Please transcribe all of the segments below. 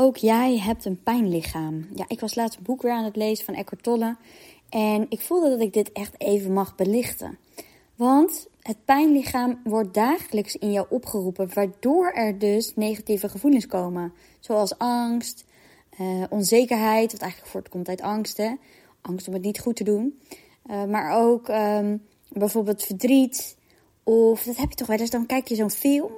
Ook jij hebt een pijnlichaam. Ja, ik was laatst een boek weer aan het lezen van Eckhart Tolle. En ik voelde dat ik dit echt even mag belichten. Want het pijnlichaam wordt dagelijks in jou opgeroepen, waardoor er dus negatieve gevoelens komen. Zoals angst, uh, onzekerheid, wat eigenlijk voortkomt uit angst. Hè? Angst om het niet goed te doen. Uh, maar ook um, bijvoorbeeld verdriet. Of dat heb je toch wel eens, dan kijk je zo'n film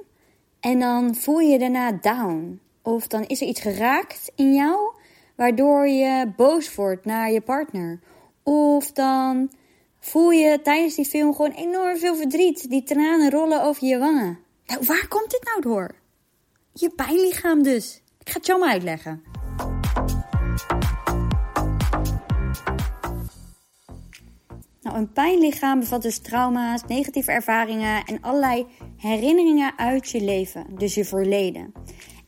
en dan voel je je daarna down. Of dan is er iets geraakt in jou, waardoor je boos wordt naar je partner. Of dan voel je tijdens die film gewoon enorm veel verdriet. Die tranen rollen over je wangen. Nou, waar komt dit nou door? Je pijnlichaam dus. Ik ga het jou maar uitleggen. Nou, een pijnlichaam bevat dus trauma's, negatieve ervaringen en allerlei herinneringen uit je leven, dus je verleden.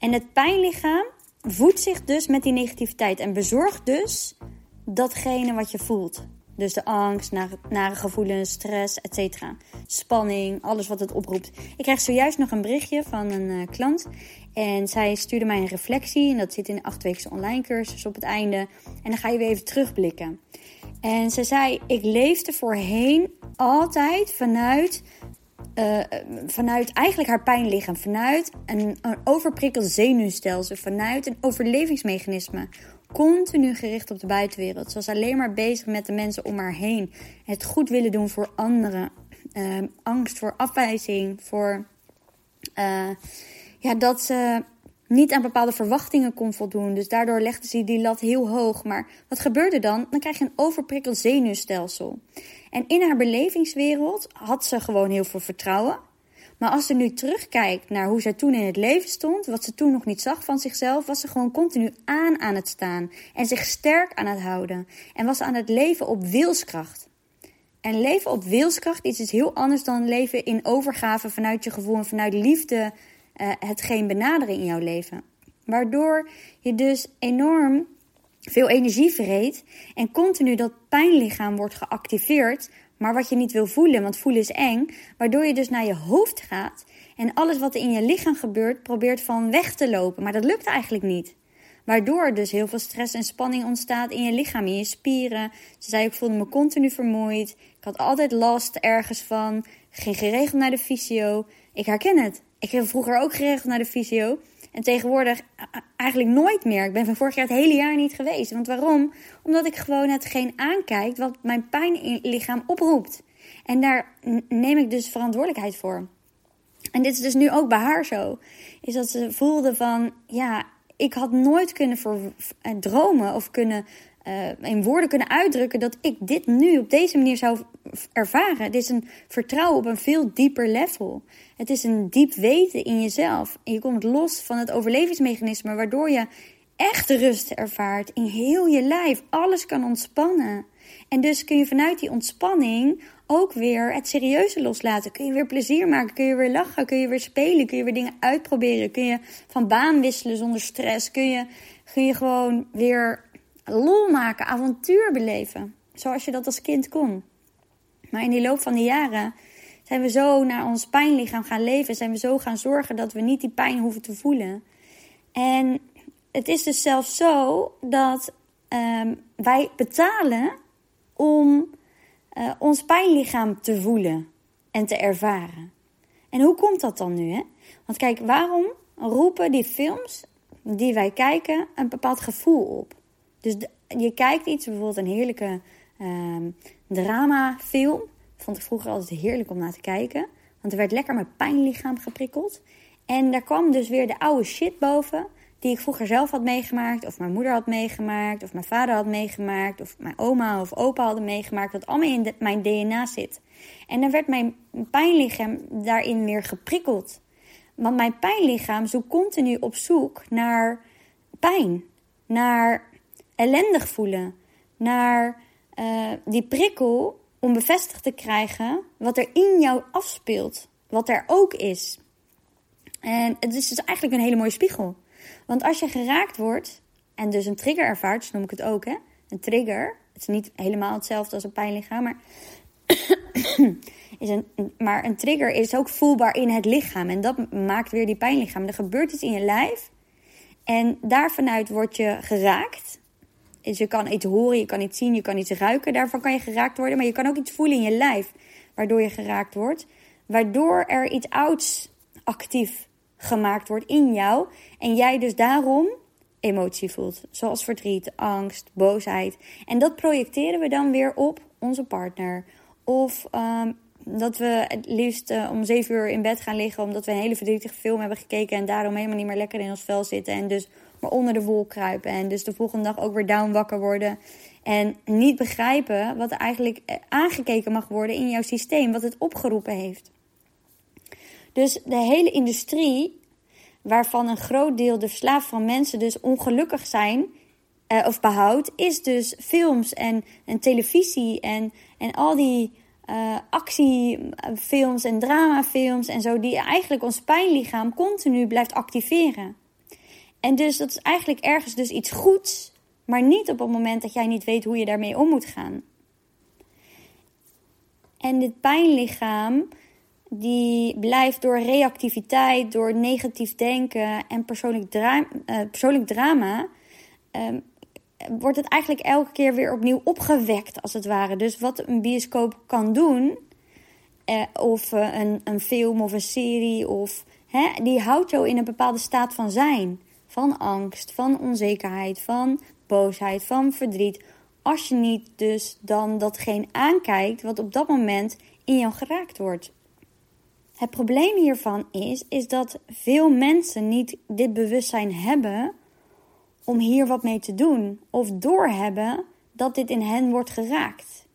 En het pijnlichaam voedt zich dus met die negativiteit en bezorgt dus datgene wat je voelt. Dus de angst, nare, gevoelens, stress, etc. Spanning, alles wat het oproept. Ik krijg zojuist nog een berichtje van een uh, klant. En zij stuurde mij een reflectie. En dat zit in de achtweekse online cursus op het einde. En dan ga je weer even terugblikken. En ze zei: Ik leefde voorheen altijd vanuit. Uh, vanuit eigenlijk haar pijnlichaam, vanuit een, een overprikkeld zenuwstelsel, vanuit een overlevingsmechanisme continu gericht op de buitenwereld. Ze was alleen maar bezig met de mensen om haar heen. Het goed willen doen voor anderen. Uh, angst voor afwijzing. Voor uh, ja, dat ze niet aan bepaalde verwachtingen kon voldoen. Dus daardoor legde ze die lat heel hoog. Maar wat gebeurde dan? Dan krijg je een overprikkeld zenuwstelsel. En in haar belevingswereld had ze gewoon heel veel vertrouwen. Maar als ze nu terugkijkt naar hoe zij toen in het leven stond, wat ze toen nog niet zag van zichzelf, was ze gewoon continu aan aan het staan en zich sterk aan het houden. En was ze aan het leven op wilskracht. En leven op wilskracht is iets heel anders dan leven in overgave vanuit je gevoel en vanuit liefde uh, hetgeen benaderen in jouw leven. Waardoor je dus enorm veel energie verreed en continu dat pijnlichaam wordt geactiveerd, maar wat je niet wil voelen, want voelen is eng, waardoor je dus naar je hoofd gaat en alles wat er in je lichaam gebeurt probeert van weg te lopen, maar dat lukt eigenlijk niet. Waardoor dus heel veel stress en spanning ontstaat in je lichaam, in je spieren. Ze zei, ik voelde me continu vermoeid. Ik had altijd last ergens van. Ging geregeld naar de fysio. Ik herken het. Ik ging vroeger ook geregeld naar de fysio. En tegenwoordig eigenlijk nooit meer. Ik ben van vorig jaar het hele jaar niet geweest. Want waarom? Omdat ik gewoon hetgeen aankijk wat mijn pijnlichaam oproept. En daar neem ik dus verantwoordelijkheid voor. En dit is dus nu ook bij haar zo. Is dat ze voelde van, ja, ik had nooit kunnen eh, dromen of kunnen uh, in woorden kunnen uitdrukken dat ik dit nu op deze manier zou ervaren. Het is een vertrouwen op een veel dieper level. Het is een diep weten in jezelf. En je komt los van het overlevingsmechanisme, waardoor je echt rust ervaart in heel je lijf. Alles kan ontspannen. En dus kun je vanuit die ontspanning ook weer het serieuze loslaten. Kun je weer plezier maken, kun je weer lachen, kun je weer spelen, kun je weer dingen uitproberen. Kun je van baan wisselen zonder stress. Kun je, kun je gewoon weer lol maken, avontuur beleven. Zoals je dat als kind kon. Maar in die loop van de jaren zijn we zo naar ons pijnlichaam gaan leven. Zijn we zo gaan zorgen dat we niet die pijn hoeven te voelen. En het is dus zelfs zo dat um, wij betalen om uh, ons pijnlichaam te voelen en te ervaren. En hoe komt dat dan nu? Hè? Want kijk, waarom roepen die films die wij kijken een bepaald gevoel op? Dus je kijkt iets, bijvoorbeeld een heerlijke um, dramafilm. Vond ik vroeger altijd heerlijk om naar te kijken. Want er werd lekker mijn pijnlichaam geprikkeld. En daar kwam dus weer de oude shit boven. Die ik vroeger zelf had meegemaakt. Of mijn moeder had meegemaakt. Of mijn vader had meegemaakt. Of mijn oma of opa hadden meegemaakt. Wat allemaal in mijn DNA zit. En dan werd mijn pijnlichaam daarin weer geprikkeld. Want mijn pijnlichaam zoekt continu op zoek naar pijn. Naar ellendig voelen. Naar uh, die prikkel om bevestigd te krijgen wat er in jou afspeelt. Wat er ook is. En het is dus eigenlijk een hele mooie spiegel. Want als je geraakt wordt en dus een trigger ervaart, noem ik het ook, hè? Een trigger. Het is niet helemaal hetzelfde als een pijnlichaam, maar, is een, maar een trigger is ook voelbaar in het lichaam. En dat maakt weer die pijnlichaam. Er gebeurt iets in je lijf En daarvanuit word je geraakt. Dus je kan iets horen, je kan iets zien, je kan iets ruiken. Daarvan kan je geraakt worden. Maar je kan ook iets voelen in je lijf, waardoor je geraakt wordt. Waardoor er iets ouds actief gemaakt wordt in jou. En jij dus daarom emotie voelt. Zoals verdriet, angst, boosheid. En dat projecteren we dan weer op onze partner. Of ehm, dat we het liefst uh, om zeven uur in bed gaan liggen omdat we een hele verdrietige film hebben gekeken en daarom helemaal niet meer lekker in ons vel zitten en dus maar onder de wol kruipen en dus de volgende dag ook weer down wakker worden en niet begrijpen wat er eigenlijk eh, aangekeken mag worden in jouw systeem, wat het opgeroepen heeft. Dus de hele industrie, waarvan een groot deel de verslaafd van mensen dus ongelukkig zijn, uh, of behoudt, is dus films en, en televisie en, en al die uh, actiefilms en dramafilms en zo, die eigenlijk ons pijnlichaam continu blijft activeren. En dus dat is eigenlijk ergens dus iets goeds, maar niet op het moment dat jij niet weet hoe je daarmee om moet gaan. En dit pijnlichaam, die blijft door reactiviteit, door negatief denken en persoonlijk, uh, persoonlijk drama, um, wordt het eigenlijk elke keer weer opnieuw opgewekt, als het ware. Dus wat een bioscoop kan doen, eh, of eh, een, een film of een serie, of, hè, die houdt jou in een bepaalde staat van zijn. Van angst, van onzekerheid, van boosheid, van verdriet. Als je niet dus dan datgene aankijkt wat op dat moment in jou geraakt wordt. Het probleem hiervan is, is dat veel mensen niet dit bewustzijn hebben om hier wat mee te doen of doorhebben dat dit in hen wordt geraakt.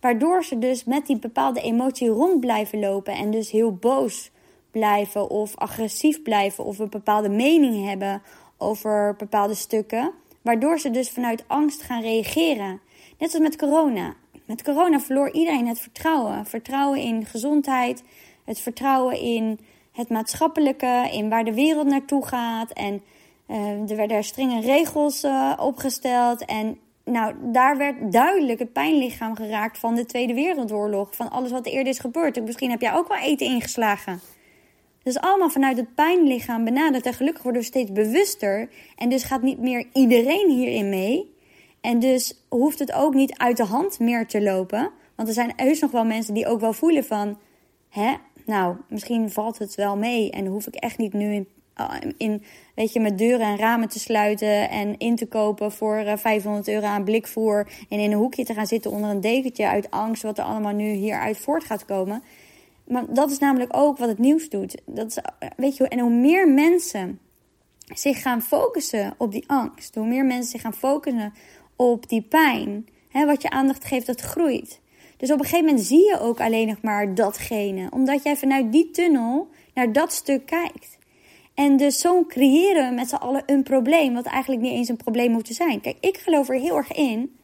Waardoor ze dus met die bepaalde emotie rond blijven lopen en dus heel boos blijven of agressief blijven of een bepaalde mening hebben over bepaalde stukken. Waardoor ze dus vanuit angst gaan reageren. Net als met corona. Met corona verloor iedereen het vertrouwen. Vertrouwen in gezondheid, het vertrouwen in het maatschappelijke, in waar de wereld naartoe gaat. En uh, er werden strenge regels uh, opgesteld. En nou, daar werd duidelijk het pijnlichaam geraakt van de Tweede Wereldoorlog. Van alles wat er eerder is gebeurd. Misschien heb jij ook wel eten ingeslagen. Dus allemaal vanuit het pijnlichaam benaderd. En gelukkig worden we steeds bewuster. En dus gaat niet meer iedereen hierin mee. En dus hoeft het ook niet uit de hand meer te lopen. Want er zijn heus nog wel mensen die ook wel voelen van... Hè, nou, misschien valt het wel mee. En hoef ik echt niet nu in Oh, in, weet je, met deuren en ramen te sluiten en in te kopen voor 500 eh, euro aan blikvoer. En in een hoekje te gaan zitten onder een dekentje uit angst wat er allemaal nu hieruit voort gaat komen. Maar dat is namelijk ook wat het nieuws doet. Dat is, weet je, en hoe meer mensen zich gaan focussen op die angst, hoe meer mensen zich gaan focussen op die pijn, hè, wat je aandacht geeft, dat groeit. Dus op een gegeven moment zie je ook alleen nog maar datgene, omdat jij vanuit die tunnel naar dat stuk kijkt. En dus zo creëren we met z'n allen een probleem, wat eigenlijk niet eens een probleem moet zijn. Kijk, ik geloof er heel erg in,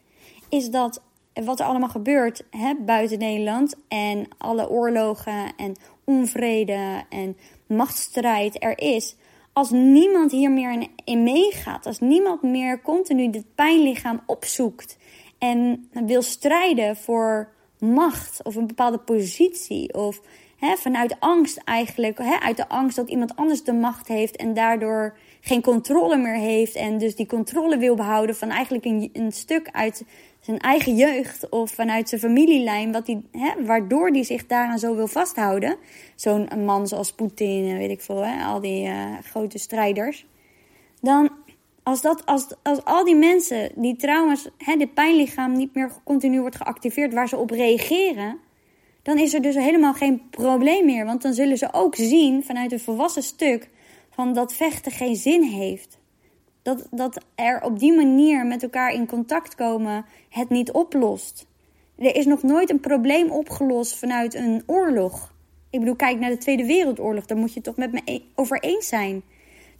is dat wat er allemaal gebeurt hè, buiten Nederland en alle oorlogen en onvrede en machtsstrijd er is, als niemand hier meer in meegaat, als niemand meer continu dit pijnlichaam opzoekt en wil strijden voor macht of een bepaalde positie of vanuit angst eigenlijk, uit de angst dat iemand anders de macht heeft en daardoor geen controle meer heeft en dus die controle wil behouden van eigenlijk een, een stuk uit zijn eigen jeugd of vanuit zijn familielijn, wat die, waardoor die zich daaraan zo wil vasthouden. Zo'n man zoals Poetin, weet ik veel, al die uh, grote strijders. Dan, als, dat, als, als al die mensen die trauma's, hè, dit pijnlichaam niet meer continu wordt geactiveerd waar ze op reageren, dan is er dus helemaal geen probleem meer. Want dan zullen ze ook zien vanuit een volwassen stuk van dat vechten geen zin heeft. Dat, dat er op die manier met elkaar in contact komen het niet oplost. Er is nog nooit een probleem opgelost vanuit een oorlog. Ik bedoel, kijk naar de Tweede Wereldoorlog, daar moet je het toch met me e- over eens zijn.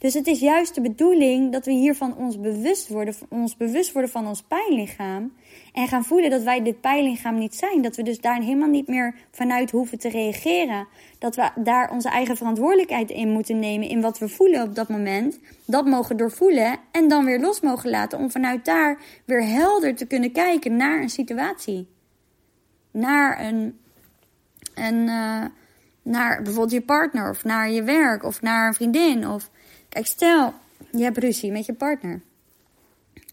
Dus het is juist de bedoeling dat we hiervan ons bewust worden, ons bewust worden van ons pijnlichaam. En gaan voelen dat wij dit pijnlichaam niet zijn. Dat we dus daar helemaal niet meer vanuit hoeven te reageren. Dat we daar onze eigen verantwoordelijkheid in moeten nemen in wat we voelen op dat moment. Dat mogen doorvoelen en dan weer los mogen laten. Om vanuit daar weer helder te kunnen kijken naar een situatie. Naar een. een uh, naar bijvoorbeeld je partner of naar je werk of naar een vriendin of Kijk, stel, je hebt ruzie met je partner.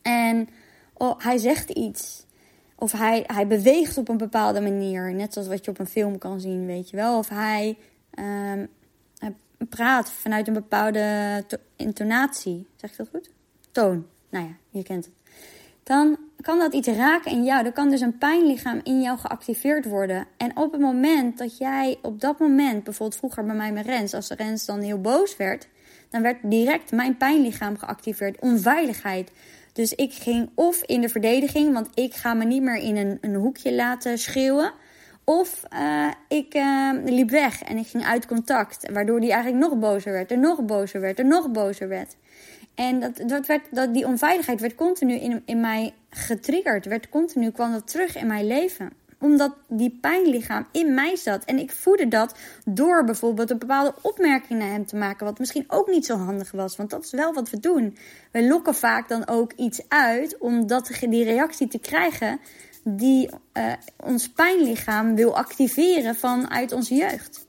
En oh, hij zegt iets. Of hij, hij beweegt op een bepaalde manier. Net zoals wat je op een film kan zien, weet je wel. Of hij, hij praat vanuit een bepaalde intonatie. Zeg ik dat goed? Toon. Nou ja, je kent het. Dan kan dat iets raken in jou. Er kan dus een pijnlichaam in jou geactiveerd worden. En op het moment dat jij op dat moment, bijvoorbeeld vroeger bij mij met Rens, als Rens dan heel boos werd, dan werd direct mijn pijnlichaam geactiveerd. Onveiligheid. Dus ik ging of in de verdediging, want ik ga me niet meer in een, een hoekje laten schreeuwen. Of uh, ik uh, liep weg en ik ging uit contact, waardoor die eigenlijk nog bozer werd, en nog bozer werd, en nog bozer werd. En dat, dat werd, dat, die onveiligheid werd continu in, in mij getriggerd, werd continu, kwam dat terug in mijn leven omdat die pijnlichaam in mij zat. En ik voedde dat door bijvoorbeeld een bepaalde opmerking naar hem te maken. Wat misschien ook niet zo handig was. Want dat is wel wat we doen. We lokken vaak dan ook iets uit om dat, die reactie te krijgen die uh, ons pijnlichaam wil activeren vanuit onze jeugd.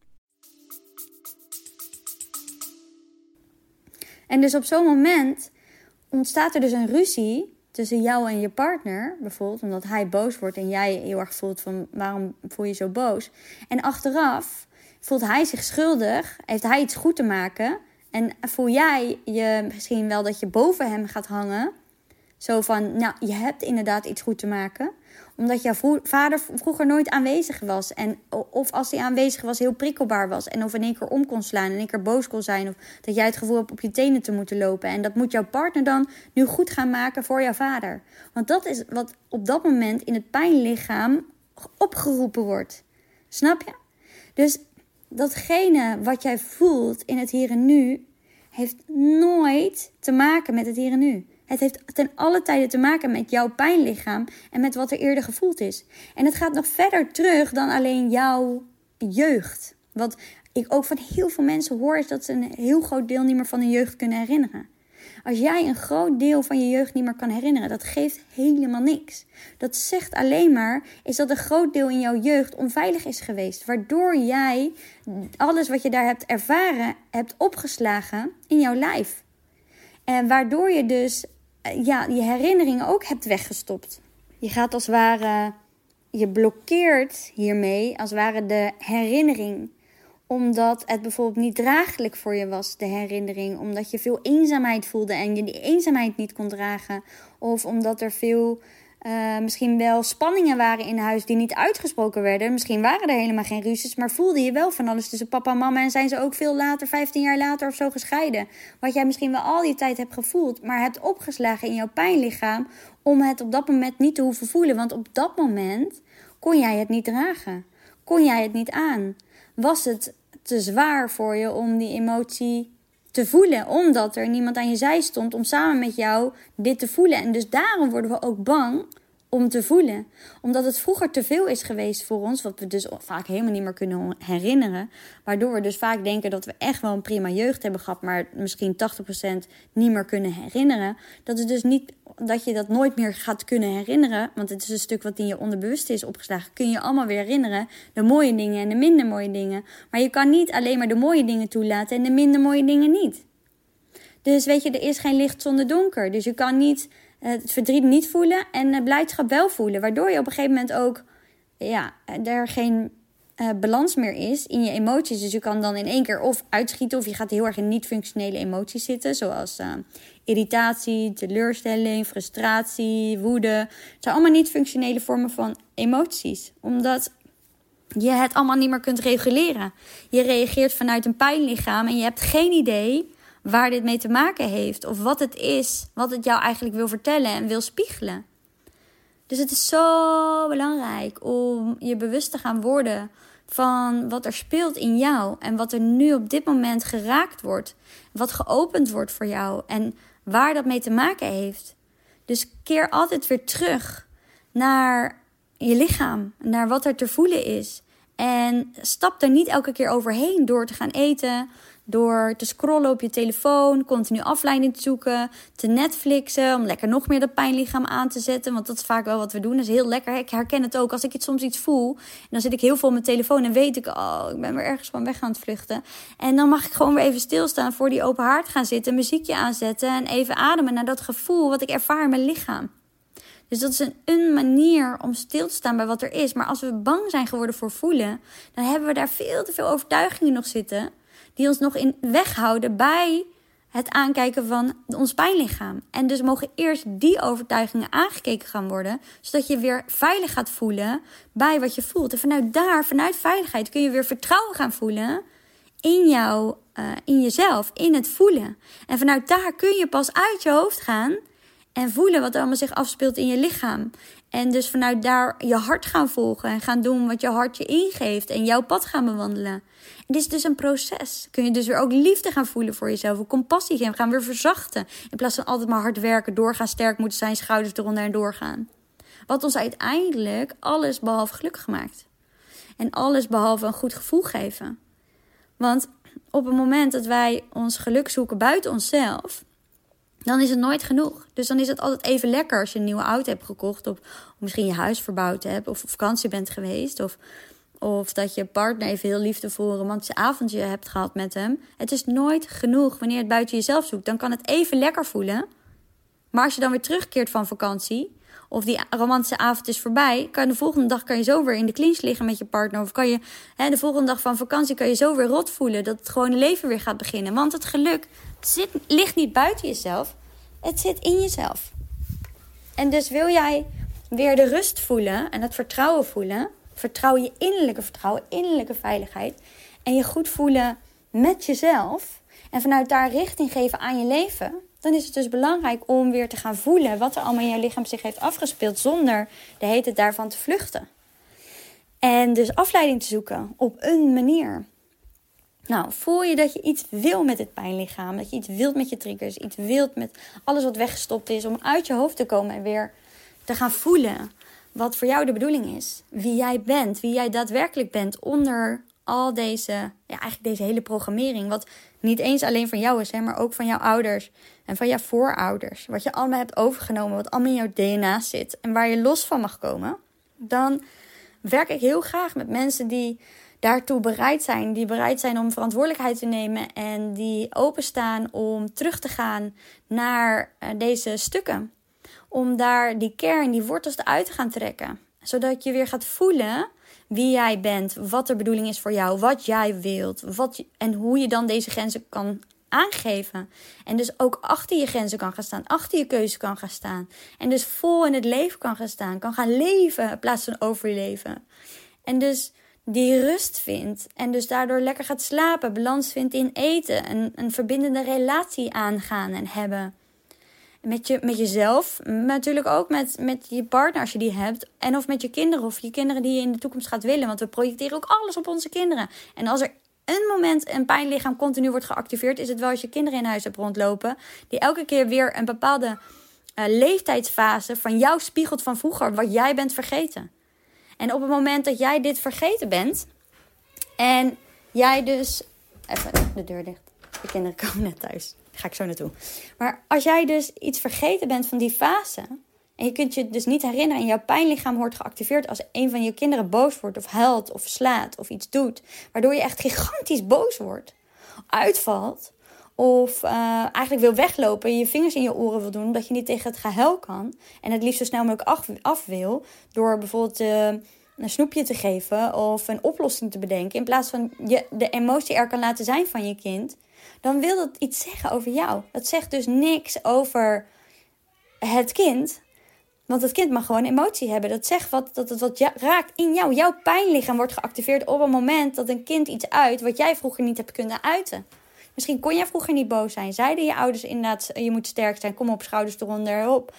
En dus op zo'n moment ontstaat er dus een ruzie tussen jou en je partner, bijvoorbeeld, omdat hij boos wordt en jij heel erg voelt van waarom voel je zo boos. En achteraf voelt hij zich schuldig, heeft hij iets goed te maken en voel jij je misschien wel dat je boven hem gaat hangen. Zo van, nou, je hebt inderdaad iets goed te maken omdat jouw vader vroeger nooit aanwezig was. En of als hij aanwezig was, heel prikkelbaar was. En of in één keer om kon slaan en in één keer boos kon zijn. Of dat jij het gevoel hebt op je tenen te moeten lopen. En dat moet jouw partner dan nu goed gaan maken voor jouw vader. Want dat is wat op dat moment in het pijnlichaam opgeroepen wordt. Snap je? Dus datgene wat jij voelt in het hier en nu, heeft nooit te maken met het hier en nu. Het heeft ten alle tijde te maken met jouw pijnlichaam en met wat er eerder gevoeld is. En het gaat nog verder terug dan alleen jouw jeugd. Wat ik ook van heel veel mensen hoor, is dat ze een heel groot deel niet meer van hun jeugd kunnen herinneren. Als jij een groot deel van je jeugd niet meer kan herinneren, dat geeft helemaal niks. Dat zegt alleen maar is dat een groot deel in jouw jeugd onveilig is geweest, waardoor jij alles wat je daar hebt ervaren hebt opgeslagen in jouw lijf. En waardoor je dus ja, je herinneringen ook hebt weggestopt. Je gaat als ware, je blokkeert hiermee als ware de herinnering omdat het bijvoorbeeld niet draaglijk voor je was, de herinnering. Omdat je veel eenzaamheid voelde en je die eenzaamheid niet kon dragen. Of omdat er veel uh, misschien wel spanningen waren in huis die niet uitgesproken werden. Misschien waren er helemaal geen ruzies, maar voelde je wel van alles tussen papa en mama. En zijn ze ook veel later, 15 jaar later of zo, gescheiden. Wat jij misschien wel al die tijd hebt gevoeld, maar hebt opgeslagen in jouw pijnlichaam. Om het op dat moment niet te hoeven voelen. Want op dat moment kon jij het niet dragen. Kon jij het niet aan. Was het te zwaar voor je om die emotie te voelen, omdat er niemand aan je zij stond om samen met jou dit te voelen. En dus daarom worden we ook bang om te voelen. Omdat het vroeger te veel is geweest voor ons, wat we dus vaak helemaal niet meer kunnen herinneren. Waardoor we dus vaak denken dat we echt wel een prima jeugd hebben gehad, maar misschien 80% niet meer kunnen herinneren. Dat is dus niet dat je dat nooit meer gaat kunnen herinneren, want het is een stuk wat in je onderbewuste is opgeslagen. Kun je allemaal weer herinneren, de mooie dingen en de minder mooie dingen. Maar je kan niet alleen maar de mooie dingen toelaten en de minder mooie dingen niet. Dus weet je, er is geen licht zonder donker. Dus je kan niet het verdriet niet voelen en de blijdschap wel voelen. Waardoor je op een gegeven moment ook ja, er geen uh, balans meer is in je emoties. Dus je kan dan in één keer of uitschieten of je gaat heel erg in niet-functionele emoties zitten. Zoals irritatie, teleurstelling, frustratie, woede. Het zijn allemaal niet-functionele vormen van emoties. Omdat je het allemaal niet meer kunt reguleren. Je reageert vanuit een pijnlichaam en je hebt geen idee waar dit mee te maken heeft. Of wat het is, wat het jou eigenlijk wil vertellen en wil spiegelen. Dus het is zo belangrijk om je bewust te gaan worden van wat er speelt in jou en wat er nu op dit moment geraakt wordt, wat geopend wordt voor jou en waar dat mee te maken heeft. Dus keer altijd weer terug naar je lichaam, naar wat er te voelen is. En stap er niet elke keer overheen door te gaan eten, door te scrollen op je telefoon, continu afleiding te zoeken, te Netflixen, om lekker nog meer dat pijnlichaam aan te zetten. Want dat is vaak wel wat we doen. Dat is heel lekker. Ik herken het ook. Als ik het soms iets voel, dan zit ik heel veel op mijn telefoon en weet ik, oh, ik ben weer ergens van weg aan het vluchten. En dan mag ik gewoon weer even stilstaan voor die open haard gaan zitten, muziekje aanzetten en even ademen naar dat gevoel wat ik ervaar in mijn lichaam. Dus dat is een, een, manier om stil te staan bij wat er is. Maar als we bang zijn geworden voor voelen, dan hebben we daar veel te veel overtuigingen nog zitten die ons nog in weghouden bij het aankijken van ons pijnlichaam. En dus mogen eerst die overtuigingen aangekeken gaan worden, zodat je weer veilig gaat voelen bij wat je voelt. En vanuit daar, vanuit veiligheid, kun je weer vertrouwen gaan voelen in jou, uh, in jezelf, in het voelen. En vanuit daar kun je pas uit je hoofd gaan en voelen wat er allemaal zich afspeelt in je lichaam. En dus vanuit daar je hart gaan volgen en gaan doen wat je hart je ingeeft en jouw pad gaan bewandelen. En dit is dus een proces. Kun je dus weer ook liefde gaan voelen voor jezelf, compassie geven, gaan weer verzachten. In plaats van altijd maar hard werken, doorgaan, sterk moeten zijn, schouders eronder en doorgaan. Wat ons uiteindelijk alles behalve gelukkig maakt. En alles behalve een goed gevoel geven. Want op het moment dat wij ons geluk zoeken buiten onszelf, dan is het nooit genoeg. Dus dan is het altijd even lekker als je een nieuwe auto hebt gekocht. Of, misschien je huis verbouwd hebt. Of op vakantie bent geweest. Of, of dat je partner even heel liefdevol een romantische avondje hebt gehad met hem. Het is nooit genoeg wanneer je het buiten jezelf zoekt. Dan kan het even lekker voelen. Maar als je dan weer terugkeert van vakantie. Of die romantische avond is voorbij. Kan de volgende dag kan je zo weer in de clinch liggen met je partner. Of kan je hè, de volgende dag van vakantie kan je zo weer rot voelen. Dat het gewone leven weer gaat beginnen. Want het geluk zit, ligt niet buiten jezelf. Het zit in jezelf. En dus wil jij weer de rust voelen en het vertrouwen voelen. Vertrouwen je innerlijke vertrouwen, innerlijke veiligheid. En je goed voelen met jezelf. En vanuit daar richting geven aan je leven. Dan is het dus belangrijk om weer te gaan voelen wat er allemaal in je lichaam zich heeft afgespeeld. Zonder de hete daarvan te vluchten. En dus afleiding te zoeken op een manier. Nou, voel je dat je iets wil met het pijnlichaam, dat je iets wilt met je triggers, iets wilt met alles wat weggestopt is, om uit je hoofd te komen en weer te gaan voelen wat voor jou de bedoeling is. Wie jij bent, wie jij daadwerkelijk bent onder al deze, ja, eigenlijk deze hele programmering. Wat niet eens alleen van jou is, hè, maar ook van jouw ouders en van jouw voorouders. Wat je allemaal hebt overgenomen, wat allemaal in jouw DNA zit en waar je los van mag komen. Dan werk ik heel graag met mensen die daartoe bereid zijn. Die bereid zijn om verantwoordelijkheid te nemen en die openstaan om terug te gaan naar eh, deze stukken. Om daar die kern, die wortels eruit te gaan trekken. Zodat je weer gaat voelen wie jij bent, wat de bedoeling is voor jou, wat jij wilt wat en hoe je dan deze grenzen kan aangeven. En dus ook achter je grenzen kan gaan staan, achter je keuze kan gaan staan. En dus vol in het leven kan gaan staan, kan gaan leven in plaats van overleven. En dus die rust vindt en dus daardoor lekker gaat slapen, balans vindt in eten, een, een verbindende relatie aangaan en hebben. Met, je, met jezelf, maar natuurlijk ook met, met je partner als je die hebt. En of met je kinderen of je kinderen die je in de toekomst gaat willen. Want we projecteren ook alles op onze kinderen. En als er een moment een pijnlichaam continu wordt geactiveerd, is het wel als je kinderen in huis hebt rondlopen. Die elke keer weer een bepaalde uh, leeftijdsfase van jou spiegelt van vroeger, wat jij bent vergeten. En op het moment dat jij dit vergeten bent en jij dus. Even de deur dicht. De kinderen komen net thuis. Ga ik zo naartoe. Maar als jij dus iets vergeten bent van die fase. En je kunt je dus niet herinneren en jouw pijnlichaam wordt geactiveerd als een van je kinderen boos wordt of huilt of slaat of iets doet. Waardoor je echt gigantisch boos wordt. Uitvalt. Of uh, eigenlijk wil weglopen, je vingers in je oren wil doen, omdat je niet tegen het gehuil kan. En het liefst zo snel mogelijk af, wil. Door bijvoorbeeld uh, een snoepje te geven of een oplossing te bedenken. In plaats van je de emotie er kan laten zijn van je kind. Dan wil dat iets zeggen over jou. Dat zegt dus niks over het kind. Want het kind mag gewoon emotie hebben. Dat zegt wat, dat het wat raakt in jou. Jouw pijnlichaam wordt geactiveerd op een moment dat een kind iets uit wat jij vroeger niet hebt kunnen uiten. Misschien kon jij vroeger niet boos zijn. Zeiden je ouders inderdaad, je moet sterk zijn, kom op, schouders eronder, op,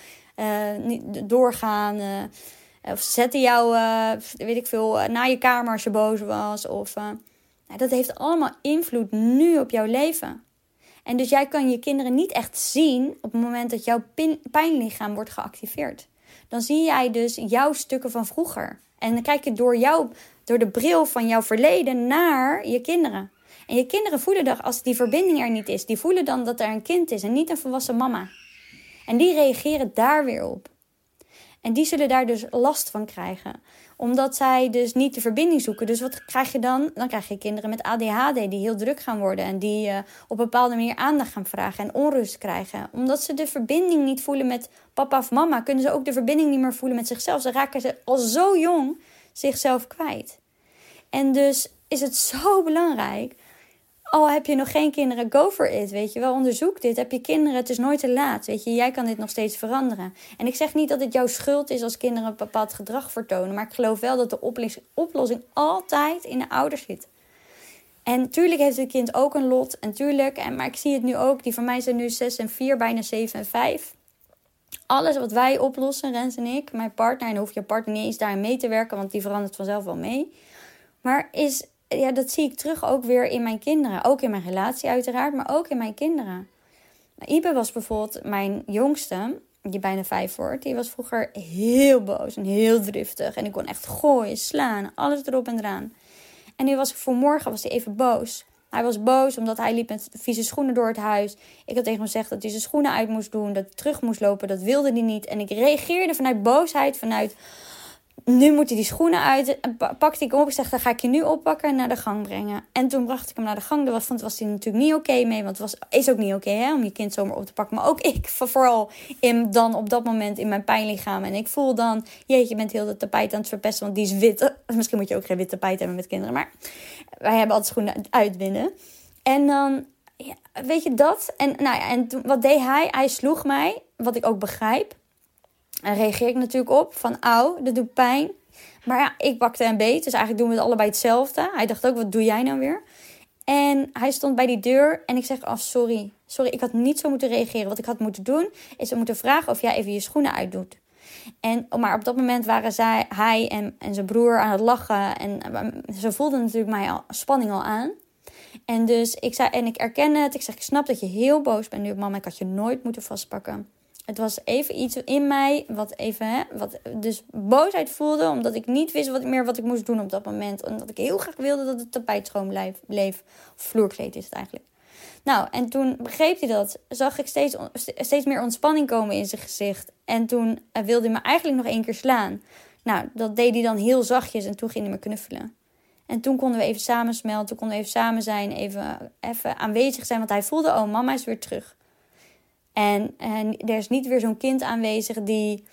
niet doorgaan. of zetten jou, weet ik veel, naar je kamer als je boos was. Of, nou, dat heeft allemaal invloed nu op jouw leven. En dus jij kan je kinderen niet echt zien op het moment dat jouw pijnlichaam wordt geactiveerd. Dan zie jij dus jouw stukken van vroeger. En dan kijk je door, jou, door de bril van jouw verleden naar je kinderen. En je kinderen voelen dat als die verbinding er niet is, die voelen dan dat er een kind is en niet een volwassen mama. En die reageren daar weer op. En die zullen daar dus last van krijgen omdat zij dus niet de verbinding zoeken. Dus wat krijg je dan? Dan krijg je kinderen met ADHD die heel druk gaan worden. En die uh, op een bepaalde manier aandacht gaan vragen en onrust krijgen. Omdat ze de verbinding niet voelen met papa of mama, kunnen ze ook de verbinding niet meer voelen met zichzelf. Ze raken ze al zo jong zichzelf kwijt. En dus is het zo belangrijk al heb je nog geen kinderen, go for it. Weet je wel, onderzoek dit. Heb je kinderen, het is nooit te laat. Weet je, jij kan dit nog steeds veranderen. En ik zeg niet dat het jouw schuld is als kinderen een bepaald gedrag vertonen. Maar ik geloof wel dat de oplossing altijd in de ouders zit. En tuurlijk heeft het kind ook een lot. En tuurlijk, en, maar ik zie het nu ook. Die van mij zijn nu 6 en 4, bijna 7 en 5. Alles wat wij oplossen, Rens en ik, mijn partner, en hoef je partner niet eens daarin mee te werken, want die verandert vanzelf wel mee. Maar is ja, dat zie ik terug ook weer in mijn kinderen. Ook in mijn relatie uiteraard, maar ook in mijn kinderen. Ibe was bijvoorbeeld mijn jongste, die bijna vijf wordt. Die was vroeger heel boos en heel driftig. En ik kon echt gooien, slaan, alles erop en eraan. En nu was ik voor morgen was hij even boos. Hij was boos omdat hij liep met vieze schoenen door het huis. Ik had tegen hem gezegd dat hij zijn schoenen uit moest doen, dat hij terug moest lopen. Dat wilde hij niet. En ik reageerde vanuit boosheid, vanuit nu moet hij die schoenen uit. Pakte ik hem op. Ik zeg, dan ga ik je nu oppakken en naar de gang brengen. En toen bracht ik hem naar de gang. Daar was, was hij natuurlijk niet oké mee. Want het was, is ook niet oké om je kind zomaar op te pakken. Maar ook ik, vooral in, dan op dat moment in mijn pijnlichaam. En ik voel dan, jeetje, je bent heel de tapijt aan het verpesten. Want die is wit. Misschien moet je ook geen wit tapijt hebben met kinderen. Maar wij hebben altijd schoenen uitwinnen. En dan, ja, weet je dat? En, nou ja, en wat deed hij? Hij sloeg mij, wat ik ook begrijp. En reageer ik natuurlijk op van, auw, dat doet pijn. Maar ja, ik bakte een beet, dus eigenlijk doen we het allebei hetzelfde. Hij dacht ook, wat doe jij nou weer? En hij stond bij die deur en ik zeg, oh sorry, sorry, ik had niet zo moeten reageren. Wat ik had moeten doen, is moeten vragen of jij even je schoenen uitdoet. En, maar op dat moment waren zij, hij en, en zijn broer aan het lachen. En ze voelden natuurlijk mij al, spanning al aan. En dus ik zei, en ik erken het. Ik zeg, ik snap dat je heel boos bent nu op mama. Ik had je nooit moeten vastpakken. Het was even iets in mij wat even, hè, wat dus boosheid voelde. Omdat ik niet wist wat, meer wat ik moest doen op dat moment. Omdat ik heel graag wilde dat het tapijt schoon bleef. Vloerkleed is het eigenlijk. Nou, en toen begreep hij dat. Zag ik steeds, steeds meer ontspanning komen in zijn gezicht. En toen eh, wilde hij me eigenlijk nog één keer slaan. Nou, dat deed hij dan heel zachtjes. En toen ging hij me knuffelen. En toen konden we even samen smelten. Toen konden we even samen zijn. Even, even aanwezig zijn. Want hij voelde, oh, mama is weer terug. En, en er is niet weer zo'n kind aanwezig die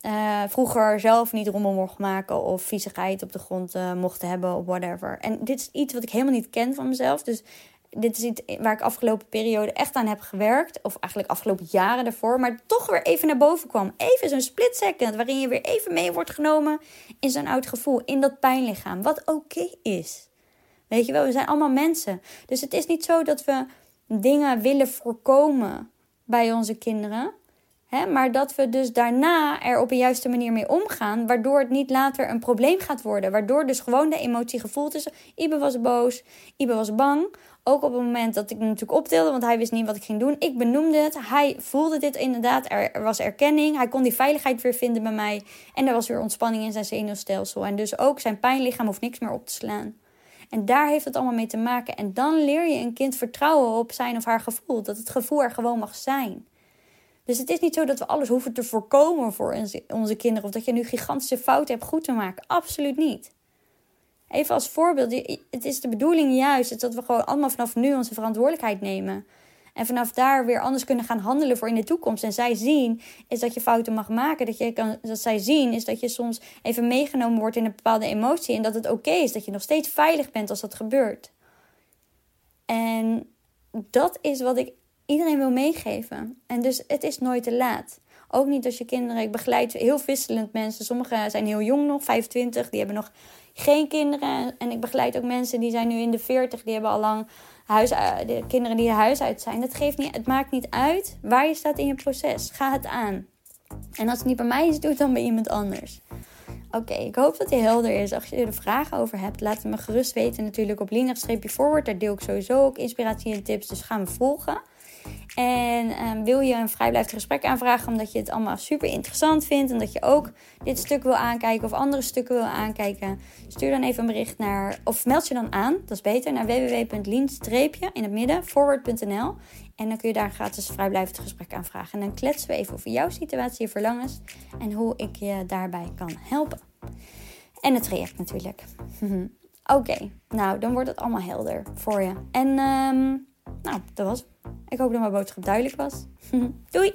uh, vroeger zelf niet rommel mocht maken of viezigheid op de grond uh, mocht hebben of whatever. En dit is iets wat ik helemaal niet ken van mezelf. Dus dit is iets waar ik afgelopen periode echt aan heb gewerkt. Of eigenlijk afgelopen jaren daarvoor. Maar toch weer even naar boven kwam. Even zo'n split second waarin je weer even mee wordt genomen in zo'n oud gevoel. In dat pijnlichaam. Wat oké is. Weet je wel, we zijn allemaal mensen. Dus het is niet zo dat we dingen willen voorkomen bij onze kinderen. Hè, maar dat we dus daarna er op een juiste manier mee omgaan, waardoor het niet later een probleem gaat worden. Waardoor dus gewoon de emotie gevoeld is. Ibe was boos, Ibe was bang. Ook op het moment dat ik natuurlijk optilde, want hij wist niet wat ik ging doen. Ik benoemde het. Hij voelde dit inderdaad. Er, was erkenning. Hij kon die veiligheid weer vinden bij mij. En er was weer ontspanning in zijn zenuwstelsel. En dus ook zijn pijnlichaam hoeft niks meer op te slaan. En daar heeft het allemaal mee te maken. En dan leer je een kind vertrouwen op zijn of haar gevoel. Dat het gevoel er gewoon mag zijn. Dus het is niet zo dat we alles hoeven te voorkomen voor onze kinderen. Of dat je nu gigantische fouten hebt goed te maken. Absoluut niet. Even als voorbeeld. Het is de bedoeling juist dat we gewoon allemaal vanaf nu onze verantwoordelijkheid nemen. En vanaf daar weer anders kunnen gaan handelen voor in de toekomst. En zij zien is dat je fouten mag maken. Dat, je kan, dat zij zien is dat je soms even meegenomen wordt in een bepaalde emotie. En dat het oké is dat je nog steeds veilig bent als dat gebeurt. En dat is wat ik iedereen wil meegeven. En dus het is nooit te laat. Ook niet als je kinderen. Ik begeleid heel wisselend mensen. Sommigen zijn heel jong nog, 25. Die hebben nog geen kinderen. En ik begeleid ook mensen die zijn nu in de 40, die hebben al lang huis, eh, de kinderen die huis uit zijn. Dat geeft niet, het maakt niet uit waar je staat in je proces. Ga het aan. En als het niet bij mij is, doe het dan bij iemand anders. Oké, ik hoop dat hij helder is. Als je er vragen over hebt, laat het me gerust weten. Natuurlijk op linig-forward. Daar deel ik sowieso ook inspiratie en tips. Dus ga me volgen. En ehm, wil je een vrijblijvend gesprek aanvragen omdat je het allemaal super interessant vindt en dat je ook dit stuk wil aankijken of andere stukken wil aankijken, stuur dan even een bericht naar of meld je dan aan, dat is beter, naar www.lean- in het midden forward.nl en dan kun je daar een gratis vrijblijvend gesprek aanvragen. En dan kletsen we even over jouw situatie, je verlangens en hoe ik je daarbij kan helpen. En het traject natuurlijk. Oké, nou dan wordt het allemaal helder voor je. En um, nou, dat was Ik hoop dat mijn boodschap duidelijk was. Doei!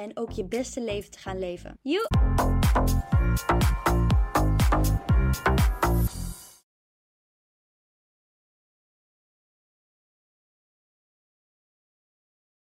en ook je beste leven te gaan leven.